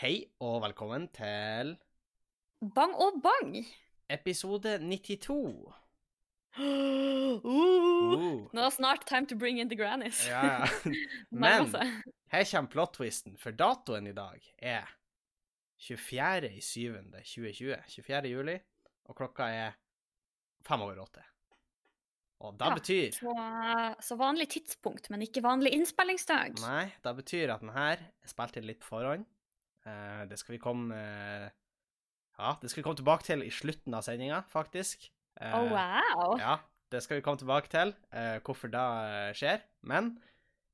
Hei og velkommen til Bang og bang! episode 92. uh, Uh, Nå er det snart time to bring in the grannies. ja, ja. Men her kommer plot-twisten, for datoen i dag er 24. i 7. 2020. 24. juli, og klokka er fem over åtte. Og da Ja. betyr Så, så vanlig tidspunkt, men ikke vanlig innspillingsdag. Nei, det betyr at den her er spilt inn litt på forhånd. Eh, det skal vi komme eh, Ja, det skal vi komme tilbake til i slutten av sendinga, faktisk. Oh, wow! Ja, det skal vi komme tilbake til, hvorfor det skjer. Men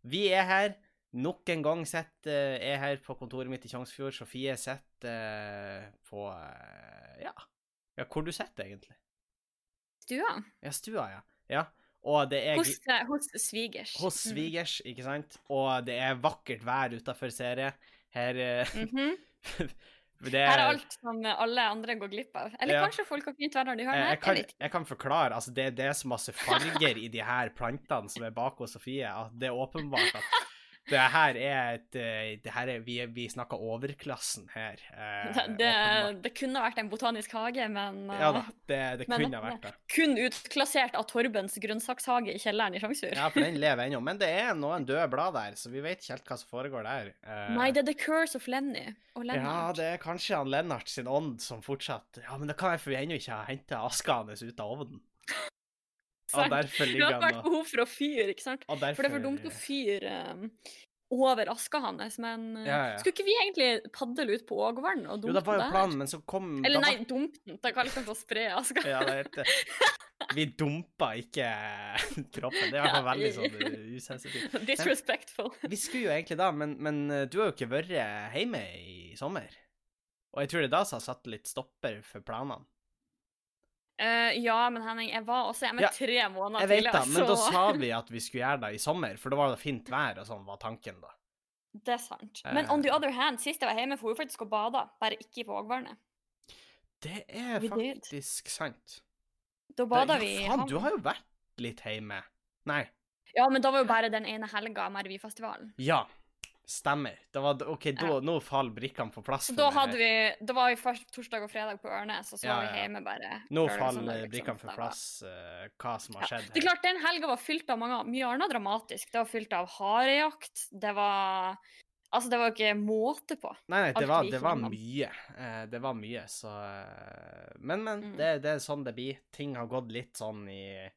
vi er her. Nok en gang sett eh, er her på kontoret mitt i Tjongsfjord. Sofie sitter på Ja. ja, hvor du sitter, egentlig? Stua. Ja, stua, ja. ja. Og det er Hos, hos svigers. hos svigers, ikke sant? Og det er vakkert vær utafor serie. Her Mm. -hmm. det Her er alt som alle andre går glipp av. Eller Ja. kanskje folk har fint vær når de hører kan, Jeg jeg kan forklare. altså Det, det er så masse farger i de her plantene som er bak hos Sofie, at det er åpenbart at det her er et eh, det her er, Vi, vi snakker overklassen her. eh, Det, det, kunne vært en botanisk hage, men, eh, Ja da, det, det men- kunne vært det. kun utklassert av Torbens grønnsakshage i kjelleren i Sjangsfjord. Ja, for den lever ennå. Men det er noen døde blad der, så vi vet ikke helt hva som foregår der. Eh, Nei, det er The Curse of Lenny og Lennart. Ja, det er kanskje han Lennart sin ånd som fortsatt Ja, men det kan være for vi ennå ikke har henta aska hans ut av ovnen. Sant. Det har vært behov for å fyre, ikke sant? For det er for dumt å fyre um, over aska hans, men uh, Ja, ja. skulle ikke vi egentlig padle ut på Ågvann og Jo, dumpe det var jo planen, men så kom Eller nei, var- dumpe den. Da kalles den for å spre aska. Ja, det heter Vi dumpa ikke kroppen. Det er i hvert fall veldig sånn uh, usensitivt. Disrespectful. Vi skulle jo egentlig da, men, men uh, du har jo ikke vært hjemme i sommer. Og jeg tror det er da som har satt litt stopper for planene. Eh, ja, men Henning, jeg var også hjemme Ja, tre måneder Jeg vet tidligere, men da sa vi at vi skulle gjøre det i sommer, for da var det fint vær og sånn, var tanken da. det er sant. Men on the other hand, sist jeg var hjemme, for hun faktisk og bada, bare ikke i Vågvarnet. Det er did. faktisk sant. Da bada ja, vi i faen, havn. du har jo vært litt hjemme. Nei. Ja, men da var jo bare den ene helga med revyfestivalen. Ja, stemmer. Det var, OK, da, Ja. nå faller brikkene på plass. Så da hadde vi Da var vi først torsdag og fredag på Ørnes, og så Ja, var ja, vi hjemme bare Nå faller liksom. brikkene på plass uh, hva som har Ja. skjedd Det er klart, den helga var fylt av mange, mye annet dramatisk. Det var fylt av harejakt, det var Altså, det var ikke måte på. Nei, nei, det var, det var mye. Uh, det var mye, så uh, Men, men. Mm. Det, det er sånn det blir. Ting har gått litt sånn i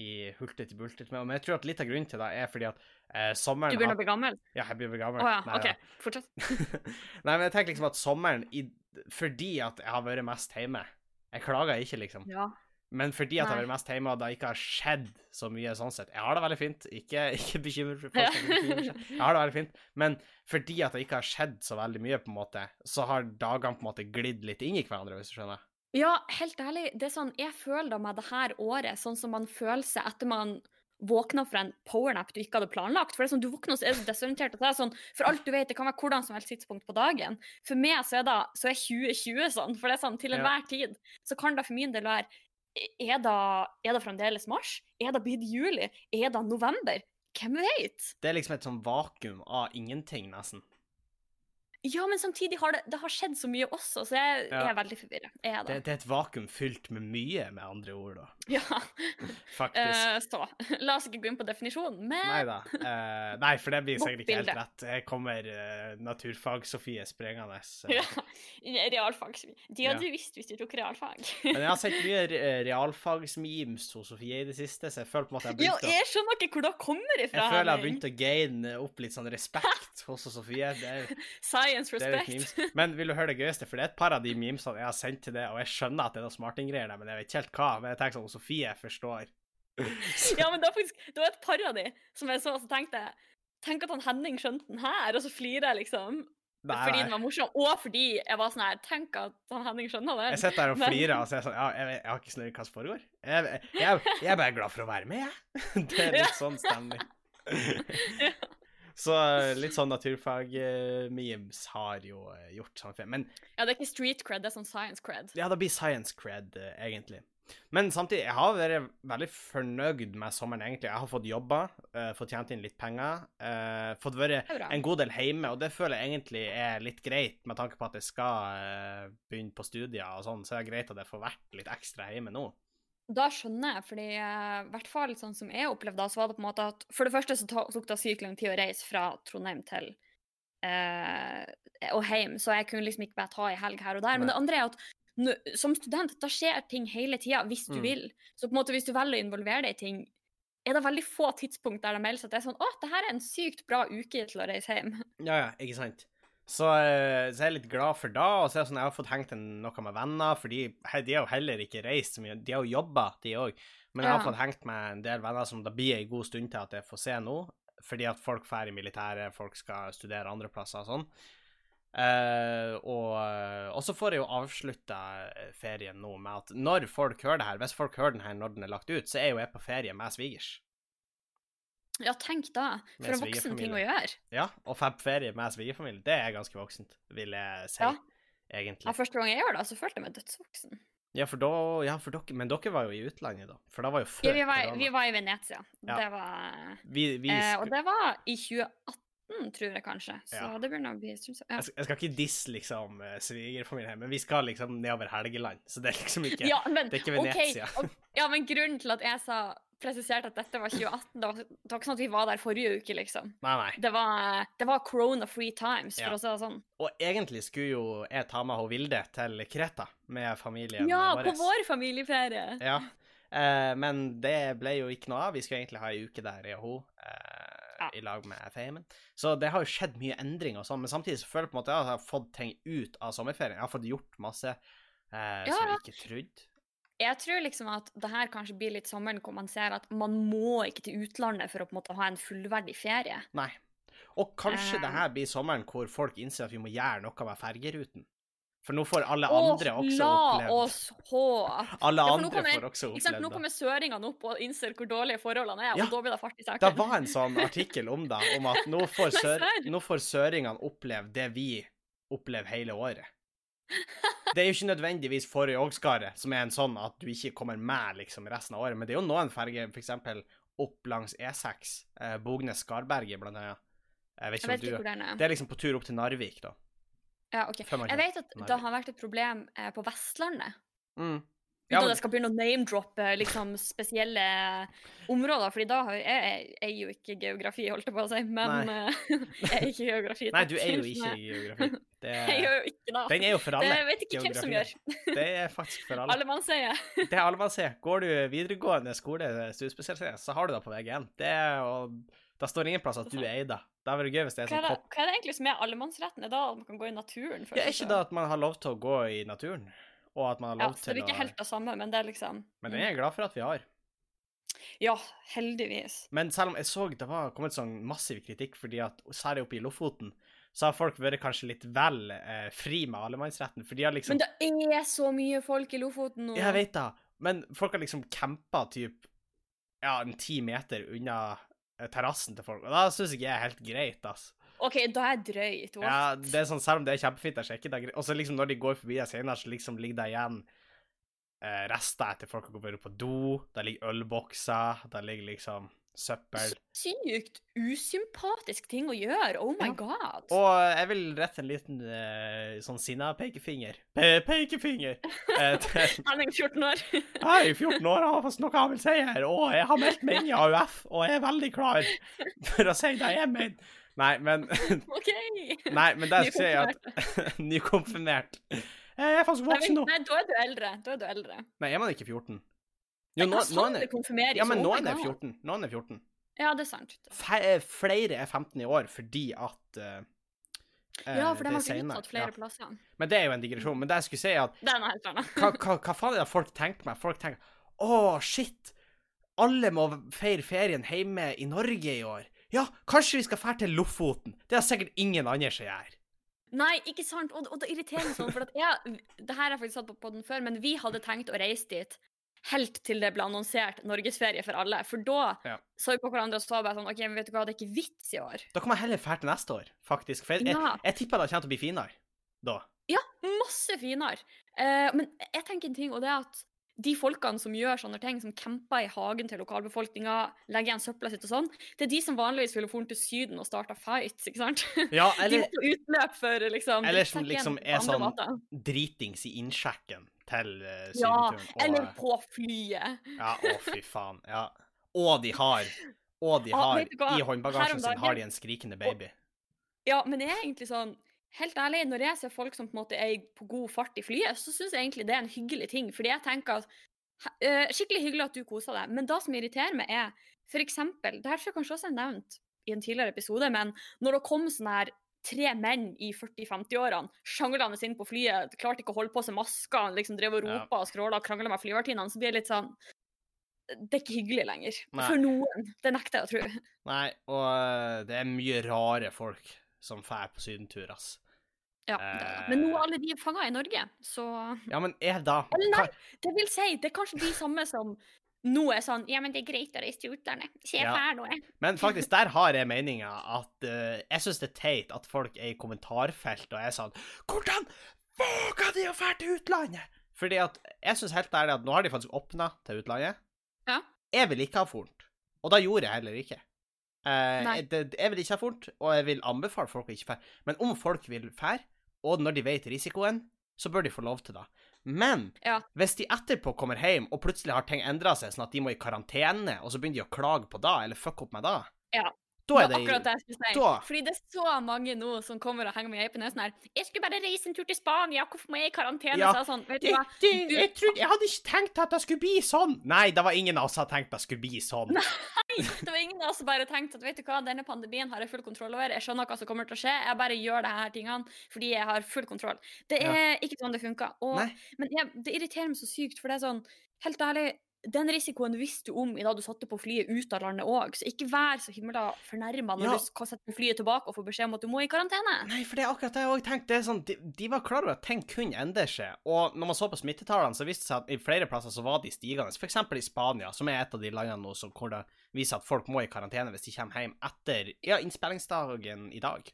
i hultet til bultet med. Men jeg tror at litt av grunnen til det er fordi at eh, sommeren Du begynner å bli gammel? Ja, jeg blir vel Å gammel. ja, Nei, OK. da. Fortsett. Nei, men jeg tenker liksom at sommeren i, Fordi at jeg har vært mest hjemme Jeg klager ikke, liksom. Ja. Men fordi at jeg har vært mest hjemme, og det ikke har skjedd så mye sånn sett Jeg har det veldig fint. Ikke, ikke bekymre for folk som bekymrer seg. Jeg har det veldig fint. Men fordi at det ikke har skjedd så veldig mye, på en måte, så har dagene på en måte glidd litt inn i hverandre, hvis du skjønner. Ja, helt ærlig, det er sånn, jeg føler da med det her året sånn som man føler seg etter man våkna fra en powernap du ikke hadde planlagt. For det er sånn, du våkner så er du desorientert. og det er sånn, For alt du vet, det kan være hvordan som helst tidspunkt på dagen. For meg så er, det, så er 2020 sånn, for det er sånn, til Ja. enhver tid så kan det for min del være Er det, er det fremdeles mars? Er det blitt juli? Er det november? Hvem vet? Det er liksom et sånn vakuum av ingenting, nesten. Ja, men samtidig har det, det har skjedd så mye også, så jeg, Ja. jeg er veldig forvirra. Det, det. er et vakuum fylt med mye, med andre ord, da. Ja. Faktisk. Uh, så la oss ikke gå inn på definisjonen, men Nei da. Uh, nei, for det blir sikkert ikke helt rett. Jeg kommer uh, Naturfag-Sofie sprengende. Ja, realfag. De hadde Ja. visst hvis du tok realfag. Men jeg har sett mye re- realfagsmemes hos Sofie i det siste, så jeg føler på en måte jeg har begynt å jeg skjønner ikke hvor det kommer jeg ifra. føler jeg har begynt å gaine opp litt sånn respekt hos Sofie. Det er, Er litt respect. Men vil du høre det gøyeste? For det er et par av de memesene jeg har sendt til det, og jeg skjønner at det er noe smartinggreier der, men jeg vet ikke helt hva. Men jeg tenker sånn, Sofie forstår. Ja, men det var faktisk det var et par av de som jeg så, og så tenkte jeg Tenk at han Henning skjønte den her, og så flirer jeg, liksom. Nei, fordi den var morsom, og fordi jeg var sånn her Tenk at han Henning skjønner den. Jeg sitter der og flirer og så er jeg sånn Ja, jeg, jeg har ikke snøring hva som foregår. Jeg, jeg, jeg er bare glad for å være med, jeg. Det er litt sånn stemning. Så eh, litt sånn naturfag-memes har jo eh, gjort sånn. Men Ja, det er ikke street cred, det er sånn science cred. ja, det blir science cred, eh, egentlig. Men samtidig, jeg har vært veldig fornøyd med sommeren, egentlig. Jeg har fått jobba, eh, fått tjent inn litt penger, eh, fått vært en god del hjemme, og det føler jeg egentlig er litt greit, med tanke på at jeg skal eh, begynne på studier og sånn, så er det greit at jeg får vært litt ekstra hjemme nå. Da skjønner jeg, fordi eh, i hvert fall sånn som jeg opplevde da, så var det på en måte at For det første så tok det sykt lang tid å reise fra Trondheim til eh, og hjem, så jeg kunne liksom ikke bare ta ei helg her og der. Men det andre er at nå, som student, da skjer ting hele tida, hvis du Mm. vil. Så på en måte hvis du velger å involvere deg i ting, er det veldig få tidspunkt der det meldes at det er sånn Å, det her er en sykt bra uke til å reise hjem. Ja, ja, ikke sant. Så, eh, så jeg er litt glad for da, og så er det sånn, jeg har fått hengt en, noe med venner, for de, de har jo heller ikke reist så mye, de har jo jobba, de òg. Men jeg har Ja. fått hengt med en del venner som det blir ei god stund til at jeg får se nå, fordi at folk drar i militæret, folk skal studere andre plasser og sånn. Uh, og, og så får jeg jo avslutta ferien nå med at når folk hører det her, hvis folk hører den her når den er lagt ut, så er jo jeg på ferie med svigers. Ja, tenk da. For en voksen ting å gjøre. Ja, og fab ferie med svigerfamilie, det er ganske voksent, vil jeg si, Ja. egentlig. Ja, første gang jeg gjør det, så følte jeg meg dødsvoksen. Ja, for da, ja, for dere, men dere var jo i utlandet, da. For da var jo før Ja, vi, var, vi var i Venezia. Ja. Det var Vi, vi eh, Og det var i 2018, tror jeg kanskje. Så Ja. det begynner å bli jeg, jeg skal ikke disse liksom eh, svigerfamilien, men vi skal liksom nedover Helgeland, så det er liksom ikke Ja, men, Det er ikke Venezia. og- ja, men grunnen til at jeg sa presiserte at dette var 2018, det var, det var ikke sånn at vi var der forrige uke, liksom. Nei, nei. Det var, det var corona free times, for Ja. å si det sånn. Og egentlig skulle jo jeg ta med Vilde til Kreta med familien Ja, vår. på vår familieferie! Ja. Eh, men det ble jo ikke noe av. Vi skulle egentlig ha ei uke der, jeg og hun, eh, Ja. i lag med Feimen. Så det har jo skjedd mye endring og sånn, men samtidig så føler jeg på en måte at jeg har fått ting ut av sommerferien. Jeg har fått gjort masse eh, som jeg ikke trodde. Jeg tror liksom at det her kanskje blir litt sommeren hvor man ser at man må ikke til utlandet for å på en måte ha en fullverdig ferie. Nei. Og kanskje Eh. det her blir sommeren hvor folk innser at vi må gjøre noe med fergeruten. For nå får alle Åh, andre også la oss håpe! Alle Ja, andre kommer- får også Ikke det. Nå kommer søringene opp og innser hvor dårlige forholdene er, Ja. og da blir det fart i Det var en sånn artikkel om det, om at nå får, sør, nå får søringene oppleve det vi opplever hele året. Det er jo ikke nødvendigvis forrige ågskaret, som er en sånn at du ikke kommer med liksom resten av året, men det er jo noen ferger, eksempel opp langs E6, eh, Bognes-Skarberget blant annet. Jeg vet Jeg ikke vet om ikke du den er. Det er liksom på tur opp til Narvik, da. Ja, ok. Jeg vet at det har vært et problem eh, på Vestlandet. Mm. Uten Ja, at jeg skal begynne å name-droppe liksom, spesielle områder, fordi da jeg, jeg, jeg er jo ikke geografi, holdt jeg på å si, men eh, jeg er ikke geografi. Nei, du er jo ikke geografi. Det Jeg er, gjør jo ikke det. den er jo for alle. Det vet ikke hvem som gjør. Det er faktisk for alle. Alle mann sier. Det er alle man ser. Går du videregående skole, studiespesialisering, så har du det på VG1. Det og da står ingen plass at du er Eida. Det er gøy hvis det er Hva er, sånn det, hva er det egentlig som er allemannsretten? Er det da at man kan gå i naturen? Ja, er ikke det at man har lov til å gå i naturen? Og at man har Ja, lov så det er ikke helt det samme, men det er liksom Men det er jeg glad for at vi har. Ja, heldigvis. Men selv om jeg så det var kommet sånn massiv kritikk, fordi at særlig oppe i Lofoten, så har folk vært kanskje litt vel eh, fri med allemannsretten. For de har liksom Men det er så mye folk i Lofoten nå. Jeg vet det, men folk har liksom campa typ ja, en ti meter unna eh, terrassen til folk, og da syns ikke jeg er helt greit, altså. OK, da er jeg drøyt. what? Ja, det er sånn, Selv om det er kjempefint, jeg sjekker er det greit. Og så liksom når de går forbi deg senere, så liksom ligger det igjen eh, rester etter folk har gått på do. Der ligger ølbokser, der ligger liksom søppel. Sykt usympatisk ting å gjøre. Oh my Ja. god. Og jeg vil rette en liten eh, sånn sinna pekefinger. Pe pekefinger! Eh, til Henning 14 år. Hei, 14 år, har fått noe jeg vil si her, og jeg har meldt meg inn i AUF, og jeg er veldig klar for å si det jeg mener. Nei, men OK. Nei, men det jeg skal si, at Nykonfirmert. Jeg er faktisk voksen nå. nei, da er du eldre. Da er du eldre. Nei, er man ikke 14? Jo, nå, nå, det er, ja, men nå er det 14. Noen er 14. Ja, det er sant. Fe eh, flere er 15 i år fordi at eh, eh, Ja, for de har ikke utsatt flere Ja. plasser. Men det er jo en digresjon. Men det jeg skulle si, at Det er noe helt annet. hva, hva, hva faen er det folk tenker meg? Folk tenker Å, shit! Alle må feire ferien hjemme i Norge i år. Ja, kanskje vi skal fære til Lofoten? Det er sikkert ingen andre som gjør. Nei, ikke sant? Og, og det irriterer meg sånn, for at jeg, det her har jeg faktisk satt på, poden før, men vi hadde tenkt å reise dit helt til det ble annonsert norgesferie for alle. For da Ja. så vi på hverandre og så bare sånn OK, men vet du hva, det er ikke vits i år. Da kan man heller fære til neste år, faktisk. For jeg, jeg, jeg tipper det kommer til å bli finere da. Ja, masse finere. Uh, men jeg tenker en ting, og det er at de folkene som gjør sånne ting, som camper i hagen til lokalbefolkninga, legger igjen søpla sitt og sånn, det er de som vanligvis ville dratt til Syden og starta fights, ikke sant? Ja, De eller, få utløp for liksom eller som liksom er sånn måter. dritings i innsjekken til uh, Ja, sydenturen. og- eller på flyet. Ja, å fy faen. Ja. Og de har Og de har ja. I håndbagasjen sin har de en skrikende baby. Ja, men det er egentlig sånn Helt ærlig, når jeg ser folk som på en måte er på god fart i flyet, så syns jeg egentlig det er en hyggelig ting. Fordi jeg tenker at eh, Skikkelig hyggelig at du koser deg, men det som irriterer meg, er eksempel Det her tror jeg kanskje også er nevnt i en tidligere episode, men når det kom sånn her tre menn i 40-50-årene sjanglende inn på flyet, klarte ikke å holde på seg masker, liksom drev og ropa og skråla og krangla med flyvertinnene, så blir det litt sånn Det er ikke hyggelig lenger. Nei. For noen. Det nekter jeg å tro. Nei, og eh, det er mye rare folk som drar på sydentur, ass. Ja, det er det. Men nå er alle de fanga i Norge, så Ja, men er da Eller nei, det vil si, det er kanskje de samme som nå er sånn Ja, men det er greit å reise til utlandet. Se Ja. her nå, jeg. Men faktisk, der har jeg meninga at uh, Jeg syns det er teit at folk er i kommentarfelt og er sånn Hvordan våga de å dra til utlandet? Fordi at jeg syns helt ærlig at nå har de faktisk åpna til utlandet. Ja. Jeg vil ikke ha fort. Og da gjorde jeg heller ikke. Uh, jeg, det, jeg vil ikke ha fort, og jeg vil anbefale folk å ikke fære. Men om folk vil fære, og når de vet risikoen, så bør de få lov til det. Men Ja. hvis de etterpå kommer hjem, og plutselig har ting endra seg, sånn at de må i karantene, og så begynner de å klage på det, eller fucke opp med det, Ja. Da er Det det akkurat det jeg skulle si. da- Fordi det er så mange nå som kommer og henger med på nesen her. 'Jeg skulle bare reise en tur til Spania, hvorfor må jeg i karantene?' Ja. Så sånn, vet du hva? det, Du- jeg, trodde, jeg hadde ikke tenkt at det skulle bli sånn. Nei, det var ingen av oss som hadde tenkt det skulle bli sånn. Nei, Det var ingen av oss som bare tenkte at vet du hva, denne pandemien har jeg full kontroll over. Jeg skjønner hva som kommer til å skje. Jeg bare gjør disse her tingene fordi jeg har full kontroll. Det Ja. er ikke sånn det funker. Og, men jeg, det irriterer meg så sykt, for det er sånn Helt ærlig, den risikoen visste du om i da du satte på flyet ut av landet òg, så ikke vær så himla fornærma når Ja. du skal sette flyet tilbake og får beskjed om at du må i karantene. Nei, for det er akkurat det jeg òg tenkte. Det sånn, de, de var klar over at ting kunne endre seg. Og når man så på smittetallene, så viste det seg at i flere plasser så var de stigende. F.eks. i Spania, som er et av de landene nå som, hvor det viser at folk må i karantene hvis de kommer hjem etter ja, innspillingsdagen i dag.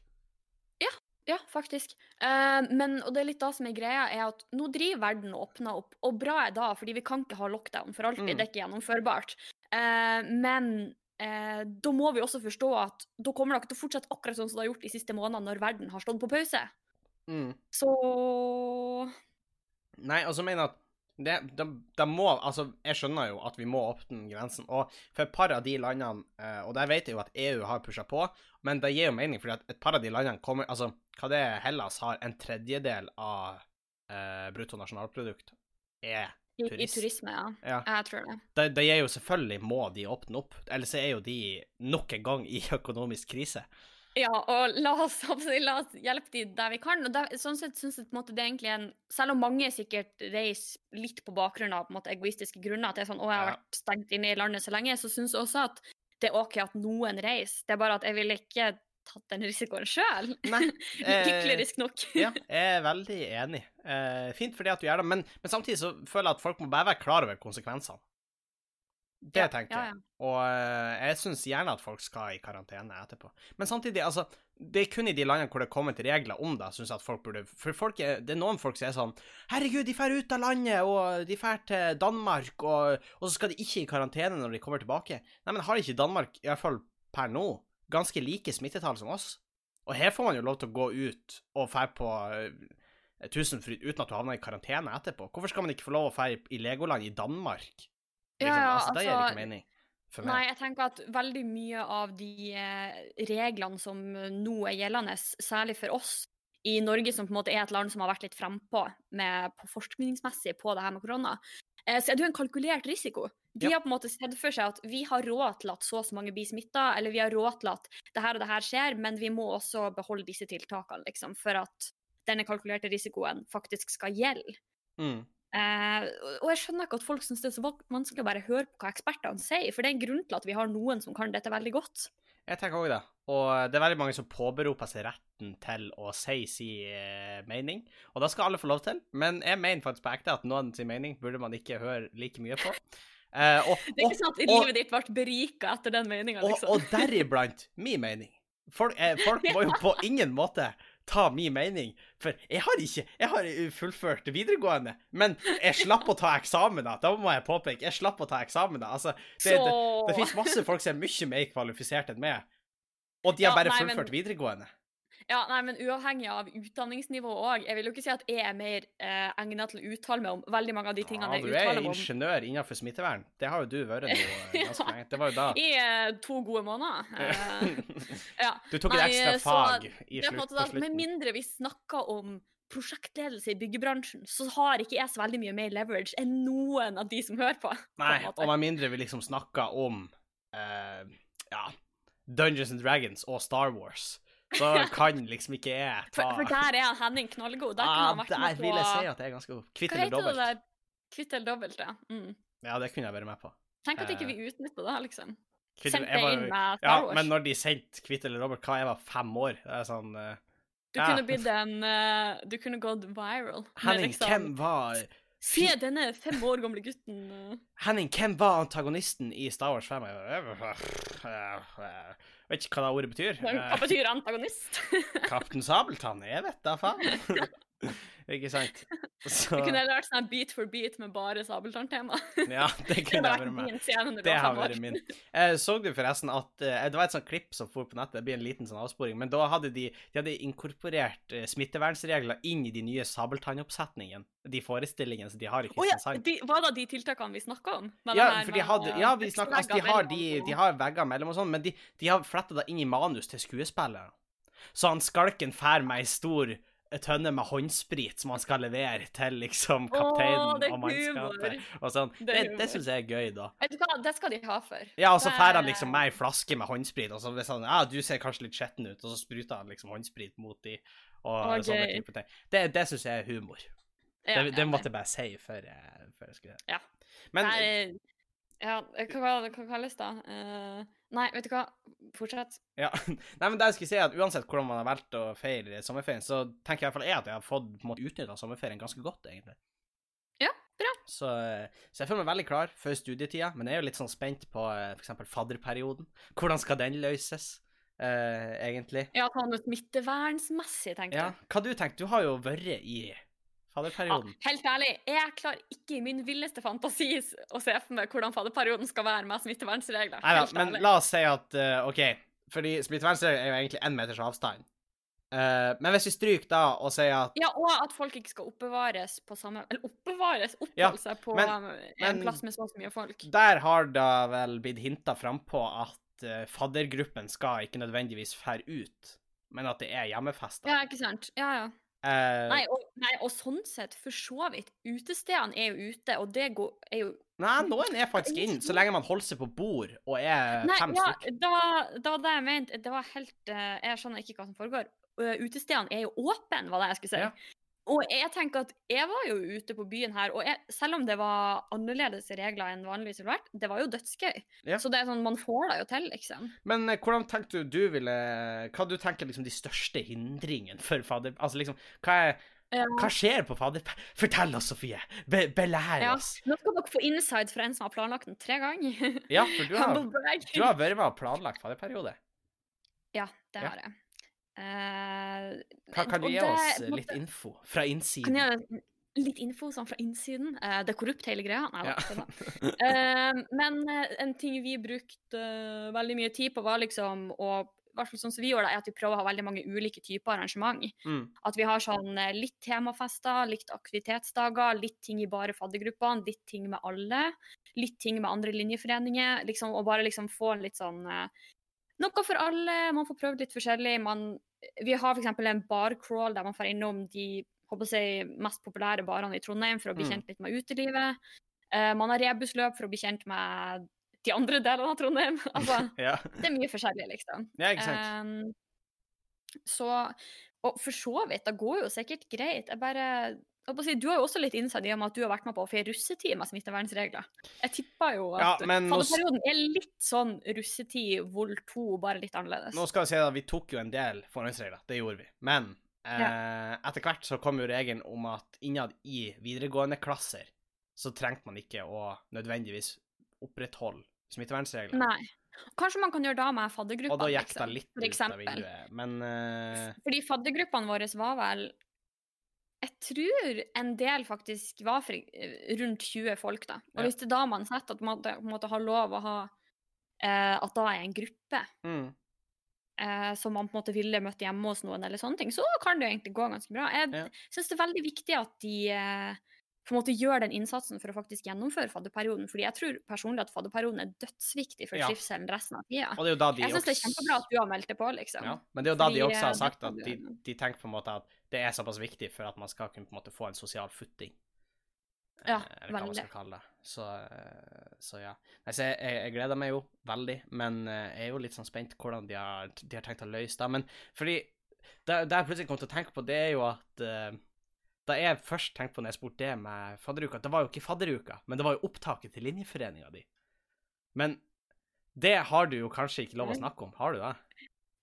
Ja, faktisk. Eh, men, og det er litt da som er greia, er at nå driver verden og åpner opp, og bra er da, fordi vi kan ikke ha lockdown for alltid, Mm. det er ikke gjennomførbart. Eh, men eh, da må vi også forstå at da kommer det ikke til å fortsette akkurat sånn som det har gjort de siste månedene, når verden har stått på pause. Mm. Så Nei, altså mener jeg at det, de, de må Altså, jeg skjønner jo at vi må åpne grensen. Og for et par av de landene eh, Og der vet jeg jo at EU har pusha på, men det gir jo mening, fordi at et par av de landene kommer Altså, hva det er Hellas har en tredjedel av eh, bruttonasjonalprodukt er i, i turisme, ja. Ja. Jeg tror det. Det, det gir jo selvfølgelig må de åpne opp, ellers er jo de nok en gang i økonomisk krise. Ja, og la oss, la oss hjelpe de der vi kan. Og der, sånn sett synes jeg på en måte det er egentlig en Selv om mange sikkert reiser litt på bakgrunn av på en måte, egoistiske grunner, at det er sånn 'Å, jeg har vært stengt inne i landet så lenge', så syns jeg også at det er OK at noen reiser. Det er bare at jeg ville ikke tatt den risikoen sjøl. Nei. eh, Hyklerisk nok. ja, jeg er veldig enig. Eh, fint det at du gjør det, men, men samtidig så føler jeg at folk må bare være klar over konsekvensene. Det Ja, tenker jeg. ja. Og eh, jeg syns gjerne at folk skal i karantene etterpå. Men samtidig, altså Det er kun i de landene hvor det kommer til regler om det, syns jeg at folk burde For folk er, det er noen folk som er sånn Herregud, de drar ut av landet, og de drar til Danmark, og, og så skal de ikke i karantene når de kommer tilbake. Nei, men har ikke Danmark, i hvert fall per nå, ganske like smittetall som oss? Og her får man jo lov til å gå ut og dra på eh, Tusenfryd uten at du havner i karantene etterpå. Hvorfor skal man ikke få lov å dra i- i Legoland i Danmark? Ja, ja, altså, det gir altså, ikke mening. Nei, jeg tenker at veldig mye av de eh, reglene som eh, nå er gjeldende, særlig for oss i Norge, som på en måte er et land som har vært litt frempå på forskningsmessig på det her med korona, eh, så er det jo en kalkulert risiko. De Ja. har på en måte sett for seg at vi har råd til at så og så mange blir smitta, eller vi har råd til at det her og det her skjer, men vi må også beholde disse tiltakene, liksom, for at denne kalkulerte risikoen faktisk skal gjelde. Mm. Eh, og- og jeg skjønner ikke at folk syns det er så vanskelig å bare høre på hva ekspertene sier, for det er en grunn til at vi har noen som kan dette veldig godt. Jeg tenker òg det. Og det er veldig mange som påberoper seg retten til å si sin eh, mening. Og det skal alle få lov til, men jeg mener faktisk på ekte at noen sin mening burde man ikke høre like mye på. Eh, og, Det er og, ikke sånn at og- livet ditt ble berika etter den meninga, og, liksom. og deriblant min mening. Folk, eh, folk må jo på ingen måte ta min mening. For jeg har ikke Jeg har fullført videregående, men jeg slapp å ta eksamener. Da må jeg påpeke. Jeg slapp å ta eksamener. Altså, det, det, det, det finnes masse folk som er mye mer kvalifisert enn meg. Og de har Ja, bare nei, men- fullført videregående. Ja, nei, men uavhengig av utdanningsnivå òg. Jeg vil jo ikke si at jeg er mer eh, egnet til å uttale meg om veldig mange av de tingene Ja, jeg du er uttaler meg om ingeniør innenfor smittevern. Det har jo du vært nå ganske lenge. Det var jo da. i eh, to gode måneder. Eh, ja. Du tok et ekstra ekstra så fag i er slutt, på slutten. Med mindre vi snakker om prosjektledelse i byggebransjen, så har ikke jeg så veldig mye mer leverage enn noen av de som hører på. Nei, på og med mindre vi liksom snakker om eh, ja, Dungeons and Dragons og Star Wars, så kan liksom ikke jeg ta For, for der er Henning knallgod. Der kunne ah, Der vil jeg si at jeg er ganske god. Kvitt Hva heter det der? Kvitt eller dobbelt, ja. Mm. Ja, det kunne jeg vært med på. Tenk at ikke Eh, vi utnytta det, liksom. Kvitt, Sendt jeg var- inn med Star Wars. ja, men når de sendte Kvitt eller dobbelt, hva jeg var fem år? Det er sånn uh, Du ja. kunne blitt en uh, Du kunne gått viral. Henning, liksom, hvem var Se denne fem år gamle gutten. eh. Henning, hvem var antagonisten i Star Wars 5? Vet ikke hva det ordet betyr. Hva Eh, betyr antagonist? Kaptein Sabeltann, jeg vet da faen. Ikke sant? Så Du kunne lært sånn beat for beat med bare sabeltann-tema. ja, det kunne jeg vært med. Det har vært min. Eh, så du forresten at eh, Det var et sånt klipp som for på nettet, det blir en liten sånn avsporing, men da hadde de, de hadde inkorporert eh, smittevernsregler inn i de nye sabeltannoppsetningene, de forestillingene som de har i Å ja, de, var det de tiltakene vi snakka om? Ja, for de hadde, ja, vi snakket, altså, de, har, de, de har vegger mellom og sånn, men de, de har fletta det inn i manus til skuespillere. Så han skalken fær med ei tønne med håndsprit som han skal levere til liksom Åh, kapteinen er og mannskapet. Og sånn. Det Det, det, syns jeg er gøy, da. Vet du hva, det skal de ha for. Ja, og så får han liksom med ei flaske med håndsprit, og så hvis han Ja, du ser kanskje litt skitten ut, og så spruter han liksom håndsprit mot de, og okay. sånne type ting. Det, det syns jeg er humor. Ja, det, det måtte jeg bare si før jeg, før jeg skulle Ja. Men Det er, ja, hva, hva kalles det? Uh, nei, vet du hva, fortsett. Ja. Nei, men det jeg skulle si er at Uansett hvordan man har valgt å feire sommerferien, så tenker jeg i hvert fall jeg at jeg har fått på en måte utnytta sommerferien ganske godt, egentlig. Ja, bra. Så, eh, så jeg føler meg veldig klar før studietida, men jeg er jo litt sånn spent på f.eks. for eksempel fadderperioden. Hvordan skal den løses, Uh, egentlig? Ja, sånn smittevernsmessig, tenkte Ja, jeg. hva du tenker du? har jo vært i Ja, helt ærlig, jeg klarer ikke i min villeste fantasi å se for meg hvordan fadderperioden skal være med smittevernsregler. Nei da, men ærlig. la oss si at uh, OK, fordi smittevernregler er jo egentlig én meters avstand. Uh, men hvis vi stryker da og sier at Ja, og at folk ikke skal oppbevares på samme Eller oppbevares, Ja, oppholde seg på men- en men- en plass med så og så mye folk. Der har det vel blitt hinta frampå at uh, faddergruppen skal ikke nødvendigvis fære ut, men at det er hjemmefester. Ja, ikke sant? Ja, ja. Eh, Nei, og, nei, og sånn sett, for så vidt. Utestedene er jo ute, og det går, er jo nei, noen er faktisk inn, så lenge man holder seg på bord og er Nei, fem ja, stykker. det var, det jeg mente. Det var helt eh, Jeg skjønner ikke hva som foregår. Utestedene er jo åpne, var det jeg skulle si. Ja. Og jeg tenker at jeg var jo ute på byen her, og jeg, selv om det var annerledes regler enn vanligvis ville vært, det var jo dødsgøy. Ja. Så det er sånn, man får det jo til, liksom. Men eh, hvordan tenkte du du ville Hva du tenker liksom de største hindringene for fader... Altså liksom, hva, er, Ja. hva skjer på fader... Fortell oss, Sofie! Be, belær Ja. oss! Nå skal dere få inside fra en som har planlagt den tre ganger. Ja, for du har, du har vært med og planlagt faderperiode. Ja, det Ja. har jeg. Eh, Hva kan du gi oss eh, litt info fra Kan innsiden? jeg litt info sånn fra innsiden? Uh, det er korrupt, hele greia. Nei, Ja. uh. Eh, men eh, en ting vi brukte uh, veldig mye tid på, var liksom å sånn som vi gjør det, er at vi prøver å ha veldig mange ulike typer arrangement. Mm. At vi har sånn eh, litt temafester, litt aktivitetsdager, litt ting i bare faddergruppene, litt ting med alle, litt ting med andre linjeforeninger, liksom, og bare liksom få litt sånn eh, Noe for alle, man får prøvd litt forskjellig. Man, vi har f.eks. en barcrawl der man får innom de jeg, mest populære barene i Trondheim for å bli Mm. kjent litt med utelivet. Uh, man har rebusløp for å bli kjent med de andre delene av Trondheim. altså, Ja. det er mye forskjellig, liksom. ja, ikke sant? Um, så Og for så vidt, det går jo sikkert greit. Jeg bare Du har jo også litt innsett i og med at du har vært med på å feire russetid med smittevernregler. Jeg tipper jo at ja, nå er litt sånn russetid vol 2, bare litt annerledes. Nå skal vi si at vi tok jo en del forhåndsregler, det gjorde vi. Men eh, etter hvert så kom jo regelen om at innad i videregående klasser så trengte man ikke å nødvendigvis opprettholde smittevernregler. Nei. Kanskje man kan gjøre da med faddergruppene, for ut av eksempel. vinduet. Men eh, Fordi faddergruppene våre var vel Jeg tror en del faktisk var for, eh, rundt 20 folk, da. Og Ja. hvis det er da man setter at man måtte, måtte ha lov å ha eh, At da er en gruppe mm, eh, som man på en måte ville møtt hjemme hos noen, eller sånne ting, så kan det jo egentlig gå ganske bra. Jeg Ja. syns det er veldig viktig at de eh, på en måte gjør den innsatsen for å faktisk gjennomføre fadderperioden. fordi jeg tror personlig at fadderperioden er dødsviktig for Ja. trivselen resten av tida. De Jeg syns det er kjempebra at du har meldt det på, liksom. Ja, men det er jo da de også har eh, sagt at de, de tenker på en måte at det er såpass viktig for at man skal kunne på en måte få en sosial footing. Ja, Eh, Eller hva man skal kalle det. Så, eh, så ja. Nei, jeg, jeg, gleder meg jo veldig, men jeg er jo litt sånn spent hvordan de har, de har tenkt å løse det. Men fordi det, det jeg plutselig kom til å tenke på, det er jo at da jeg først tenkte på når jeg spurte det med fadderuka, det var jo ikke fadderuka, men det var jo opptaket til linjeforeninga di. Men det har du jo kanskje ikke lov å snakke om, har du det?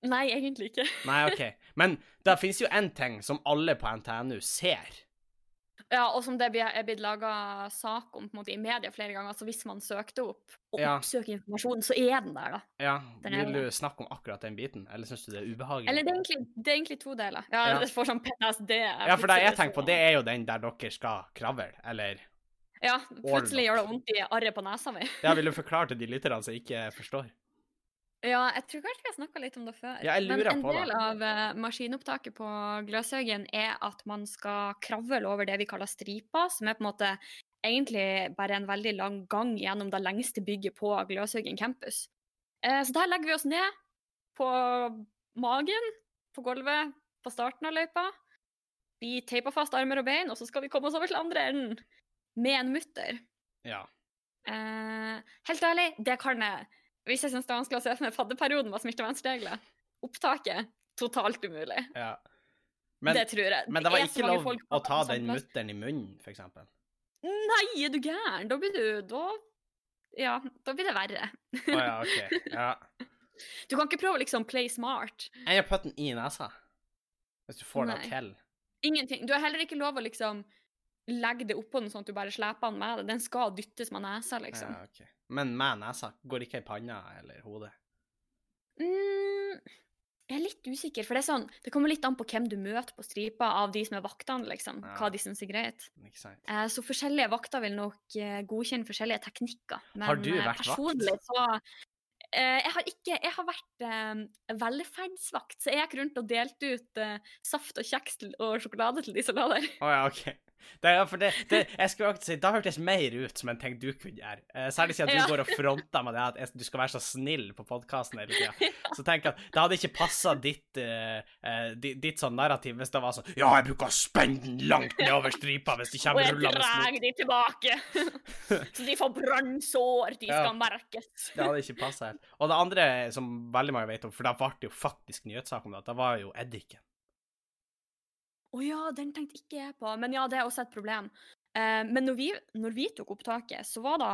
Nei, egentlig ikke. Nei, OK. Men det finnes jo én ting som alle på NTNU ser. Ja, og som det er blitt laga sak om måte, i media flere ganger. Så hvis man søkte opp og Ja. oppsøker informasjonen, så er den der, da. Ja, Den Vil du snakke om akkurat den biten, eller syns du det er ubehagelig? Eller det er egentlig, det er egentlig to deler. Ja, Ja. det får sånn PTSD. Ja, for det jeg tenker på, det er jo den der dere skal kravle, eller Ja, plutselig gjør det vondt i arret på nesa mi. Ja, vil du forklare til de lytterne som ikke forstår? Ja, jeg tror kanskje vi har snakka litt om det før. Ja, Men på en det. del av eh, maskinopptaket på Gløshaugen er at man skal kravle over det vi kaller stripa, som er på en måte egentlig bare en veldig lang gang gjennom det lengste bygget på Gløshaugen campus. Eh, så der legger vi oss ned på magen, på gulvet, på starten av løypa. Vi teiper fast armer og bein, og så skal vi komme oss over til andre enden med en mutter. Ja. Eh, helt ærlig, det kan jeg. Hvis jeg syns det er vanskelig å se for meg fadderperioden med smittevernregler. Opptaket totalt umulig. ja. Men, det tror jeg. men det var ikke lov å ta den mutteren i munnen, eksempel. Nei, er du gæren? Da blir du Da Ja, da blir det verre. Å ja, OK. Ja. Du kan ikke prøve å liksom play smart. Jeg å putten den i nesa. Hvis du får det Nei. til. Ingenting. Du har heller ikke lov å liksom legge det oppå den sånn at du bare sleper den med deg. Den skal dyttes med nesa, liksom. Ja, okay. Men med nesa. Går ikke i panna eller hodet. Mm, jeg er litt usikker, for det er sånn Det kommer litt an på hvem du møter på stripa av de som er vaktene, liksom. Ja. Hva de syns er greit. Eh, Så forskjellige vakter vil nok eh, godkjenne forskjellige teknikker. Men Har du vært vært vakt? så eh, Jeg har ikke Jeg har vært eh, velferdsvakt, så jeg gikk rundt og delte ut eh, saft og kjeks og sjokolade til de som lå der. Å ja, OK. Det, det, det, jeg skulle si, Da hørtes mer ut som en ting du kunne gjøre. Eh, særlig siden du Ja. går og fronter med det at jeg- du skal være så snill på podkasten hele tida. Så tenk at det hadde ikke passa ditt, eh, ditt, ditt sånn narrativ hvis det var sånn Ja, jeg bruker å spenne den langt nedover stripa hvis de Og kommer jeg rullende mot drar de tilbake! så de får brannsår, de Ja. skal merkes. Det hadde ikke passa helt. Og det andre som veldig mange vet om, for da ble det jo faktisk nyhetssak om det, det var jo eddiken. Å ja, den tenkte ikke jeg på. Men ja, det er også et problem. Eh, men når vi, når vi tok opptaket, så var det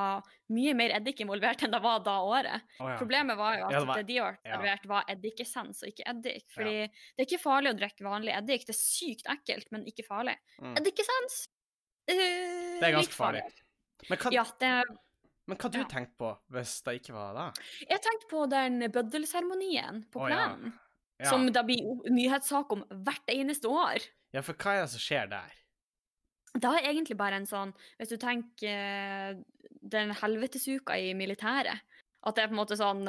mye mer eddik involvert enn det var da året. Oh, ja. Problemet var jo at Ja, det var- det de har ja. servert, var eddikessens og ikke eddik. Fordi det er ikke farlig å drikke vanlig eddik. Det er sykt ekkelt, men ikke farlig. Mm. Eddikessens eh, Det er ganske farlig. Men hva, Ja, det, men hva du ja. tenkte på hvis det ikke var det? jeg tenkte på den bøddelseremonien på Å, ja. Ja. som det blir nyhetssak om hvert eneste år. Ja, for hva er det som skjer der? Det er egentlig bare en sånn Hvis du tenker eh, den helvetesuka i militæret, at det er på en måte sånn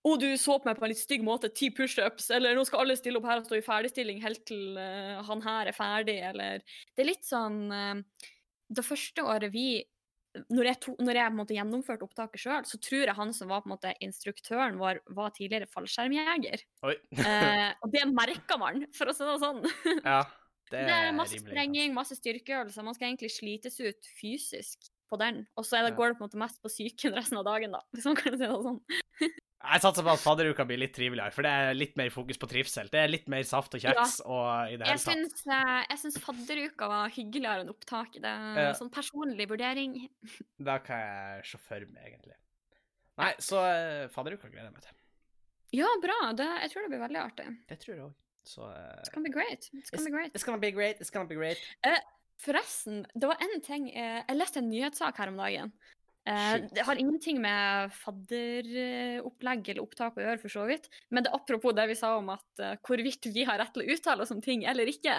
å, oh, du så på meg på en litt stygg måte, ti pushups, eller nå skal alle stille opp her og stå i ferdigstilling helt til eh, han her er ferdig, eller Det er litt sånn eh, Det første året vi når jeg, to, når jeg på en måte gjennomførte opptaket sjøl, så tror jeg han som var på en måte instruktøren vår, var tidligere fallskjermjeger. Eh, og det merka man, for å si det sånn. ja, det Det er er masse rimelig sprenging, masse styrkeøvelser. Man skal egentlig slites ut fysisk på den. Og så er det, Ja. går det på en måte mest på psyken resten av dagen, da. Hvis man kan si det sånn. Jeg satser på at fadderuka blir litt triveligere, for det er litt mer fokus på trivsel. Det er litt mer saft og kjeks og i det hele tatt. syns, eh, jeg syns fadderuka var hyggeligere enn opptaket. Det er Ja. sånn personlig vurdering. Da kan jeg se for meg, egentlig. Nei, så eh, fadderuka gleder jeg meg til. Ja, bra. Det, jeg tror det blir veldig artig. Det tror jeg òg. Så uh, It's gonna be great. It's gonna be great. It's gonna be great. It's gonna be great. Forresten, det var en ting Jeg leste en nyhetssak her om dagen. Eh, det har ingenting med fadderopplegg eller opptak å gjøre, for så vidt. Men det er apropos det vi sa om at uh, hvorvidt vi har rett til å uttale oss om ting eller ikke.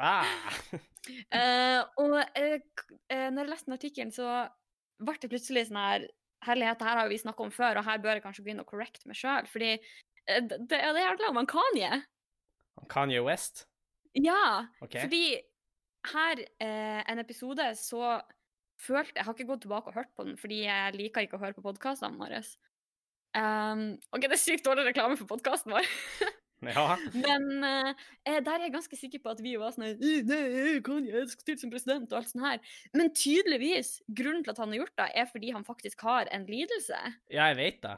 Ah. Eh, og når jeg leste den artikkelen, så ble det plutselig sånn her Herlighet, det her har vi snakka om før, og her bør jeg kanskje begynne å correcte meg sjøl. Fordi det, det, handler om Kanye. Kanye West? Ja, Okay. fordi her en episode så følte Jeg har ikke gått tilbake og hørt på den, fordi jeg liker ikke å høre på podkastene våre. Um, OK, det er sykt dårlig reklame for podkasten vår, Ja. men eh, der er jeg ganske sikker på at vi var sånn her, «Øh, jeg skal som president, og alt sånt her. Men tydeligvis, grunnen til at han har gjort det, er fordi han faktisk har en lidelse. ja, jeg vet det.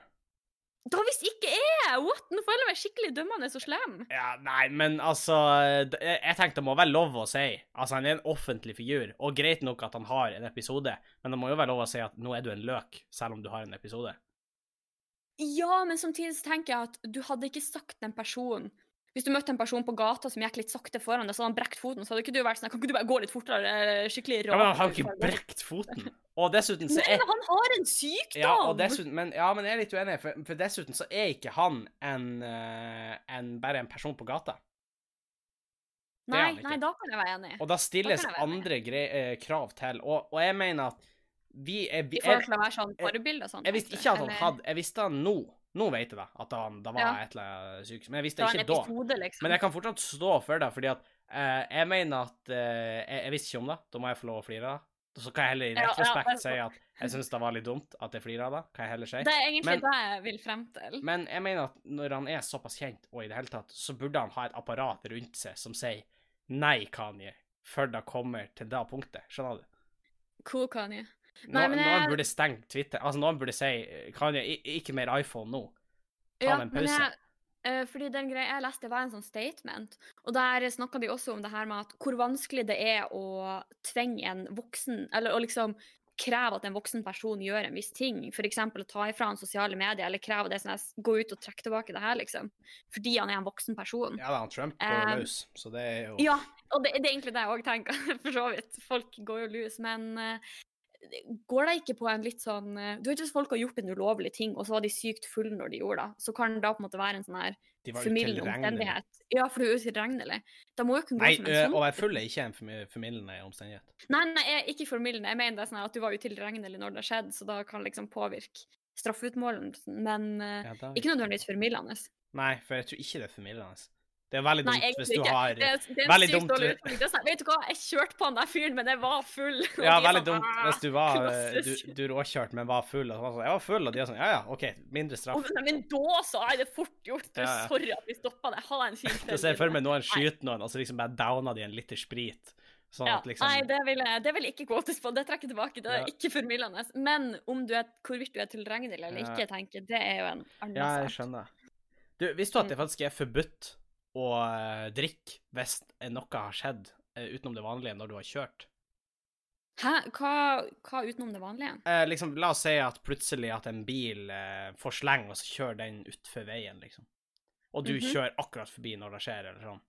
Da hvis ikke jeg! What? Nå føler jeg meg skikkelig dømmende og slem. Ja, nei, men altså Jeg tenkte det må være lov å si. Altså, han er en offentlig figur, og greit nok at han har en episode, men det må jo være lov å si at nå er du en løk, selv om du har en episode. Ja, men samtidig så tenker jeg at du hadde ikke sagt den person Hvis du møtte en person på gata som gikk litt sakte foran deg, så hadde han brekt foten, så hadde ikke du vært sånn Kan ikke du bare gå litt fortere? Skikkelig rart. Ja, men han har jo ikke brekt foten. Og dessuten så er men han har en sykdom! ja, dessuten, men, ja, men jeg er litt uenig, for, for dessuten så er ikke han en, eh, en bare en person på gata. nei, nei, da kan jeg være enig. Og da stilles Da andre eh, krav til, og, og jeg mener at vi er vi, I forhold til å være sånn forbilde og sånn. jeg visste ikke at han hadde Jeg visste han nå. Nå vet jeg da, at da, det var Ja. et eller annet sykt. Men jeg visste Det ikke da. episode, liksom. Men jeg kan fortsatt stå for det, fordi at eh, jeg mener at eh, jeg, jeg visste ikke om det. Da må jeg få lov å flire av det. Så kan jeg heller i Ja, ja, retrospekt det er si at jeg syns det var litt dumt at jeg flirer av det. Kan jeg heller si. Det er egentlig Men- det jeg vil frem til. Men jeg mener at når han er såpass kjent, og i det hele tatt, så burde han ha et apparat rundt seg som sier nei, Kanye, før det kommer til det punktet. Skjønner du? Cool, Kanye. Nei, men Noen jeg- burde stengt Twitter. Altså, noen burde si Kanye, ikke mer iPhone nå. Ta Ja, en men pause. jeg, eh, fordi den greia jeg leste, var en sånn statement. Og der snakka de også om det her med at hvor vanskelig det er å tvinge en voksen Eller å liksom kreve at en voksen person gjør en viss ting. F.eks. å ta ifra han sosiale medier, eller kreve det sånn her, gå ut og trekke tilbake det her, liksom. Fordi han er en voksen person. Ja da, han Trump går Um, løs, så det er jo Ja, og det, det er egentlig det jeg òg tenker, for så vidt. Folk går jo løs. Men eh, går det ikke på en litt sånn eh, Du vet hvis folk har gjort en ulovlig ting, og så var de sykt fulle når de gjorde det, så kan det da på en måte være en sånn her De formildende omstendighet. Ja, for du er utilregnelig. Da må jo kunne gå Nei, som en sånn. å være full er ikke en formi- formildende omstendighet. Nei, nei, jeg, ikke formildende. Jeg mener det er sånn at du var utilregnelig når det skjedde, så da kan det liksom påvirke straffeutmålelsen. Men Ja, da- ikke nødvendigvis formildende. Nei, for jeg tror ikke det er formildende. Det er veldig Nei, dumt hvis du ikke. har Det det veldig dumt sånn, vet du hva, jeg kjørte på han der fyren, men jeg var full. Ja, veldig sånn, dumt hvis du var du, du råkjørt, men var full. Og sånn, jeg var full, og de er sånn Ja ja, OK, mindre straff. Å, men- da så er det fort gjort. Ja, ja. Sorry at vi stoppa deg. Ha en fin Du ser for meg noen skyter noen, og så liksom bare downa de en liter sprit. Sånn Ja, liksom Nei, det vil, det vil ikke quotes på. Det trekker jeg tilbake. Det er Ja. ikke formildende. Men om du er, hvorvidt du er tilregnelig eller Ja. ikke, tenker det er jo en annen Ja, jeg skjønner. Du, visste du at det Mm. faktisk er forbudt å eh, drikke hvis noe har skjedd eh, utenom det vanlige når du har kjørt? Hæ? Hva, hva utenom det vanlige? Eh, liksom, la oss si at plutselig at en bil eh, får sleng, og så kjører den utfor veien, liksom. Og du Mhm. kjører akkurat forbi når det skjer, eller sånn.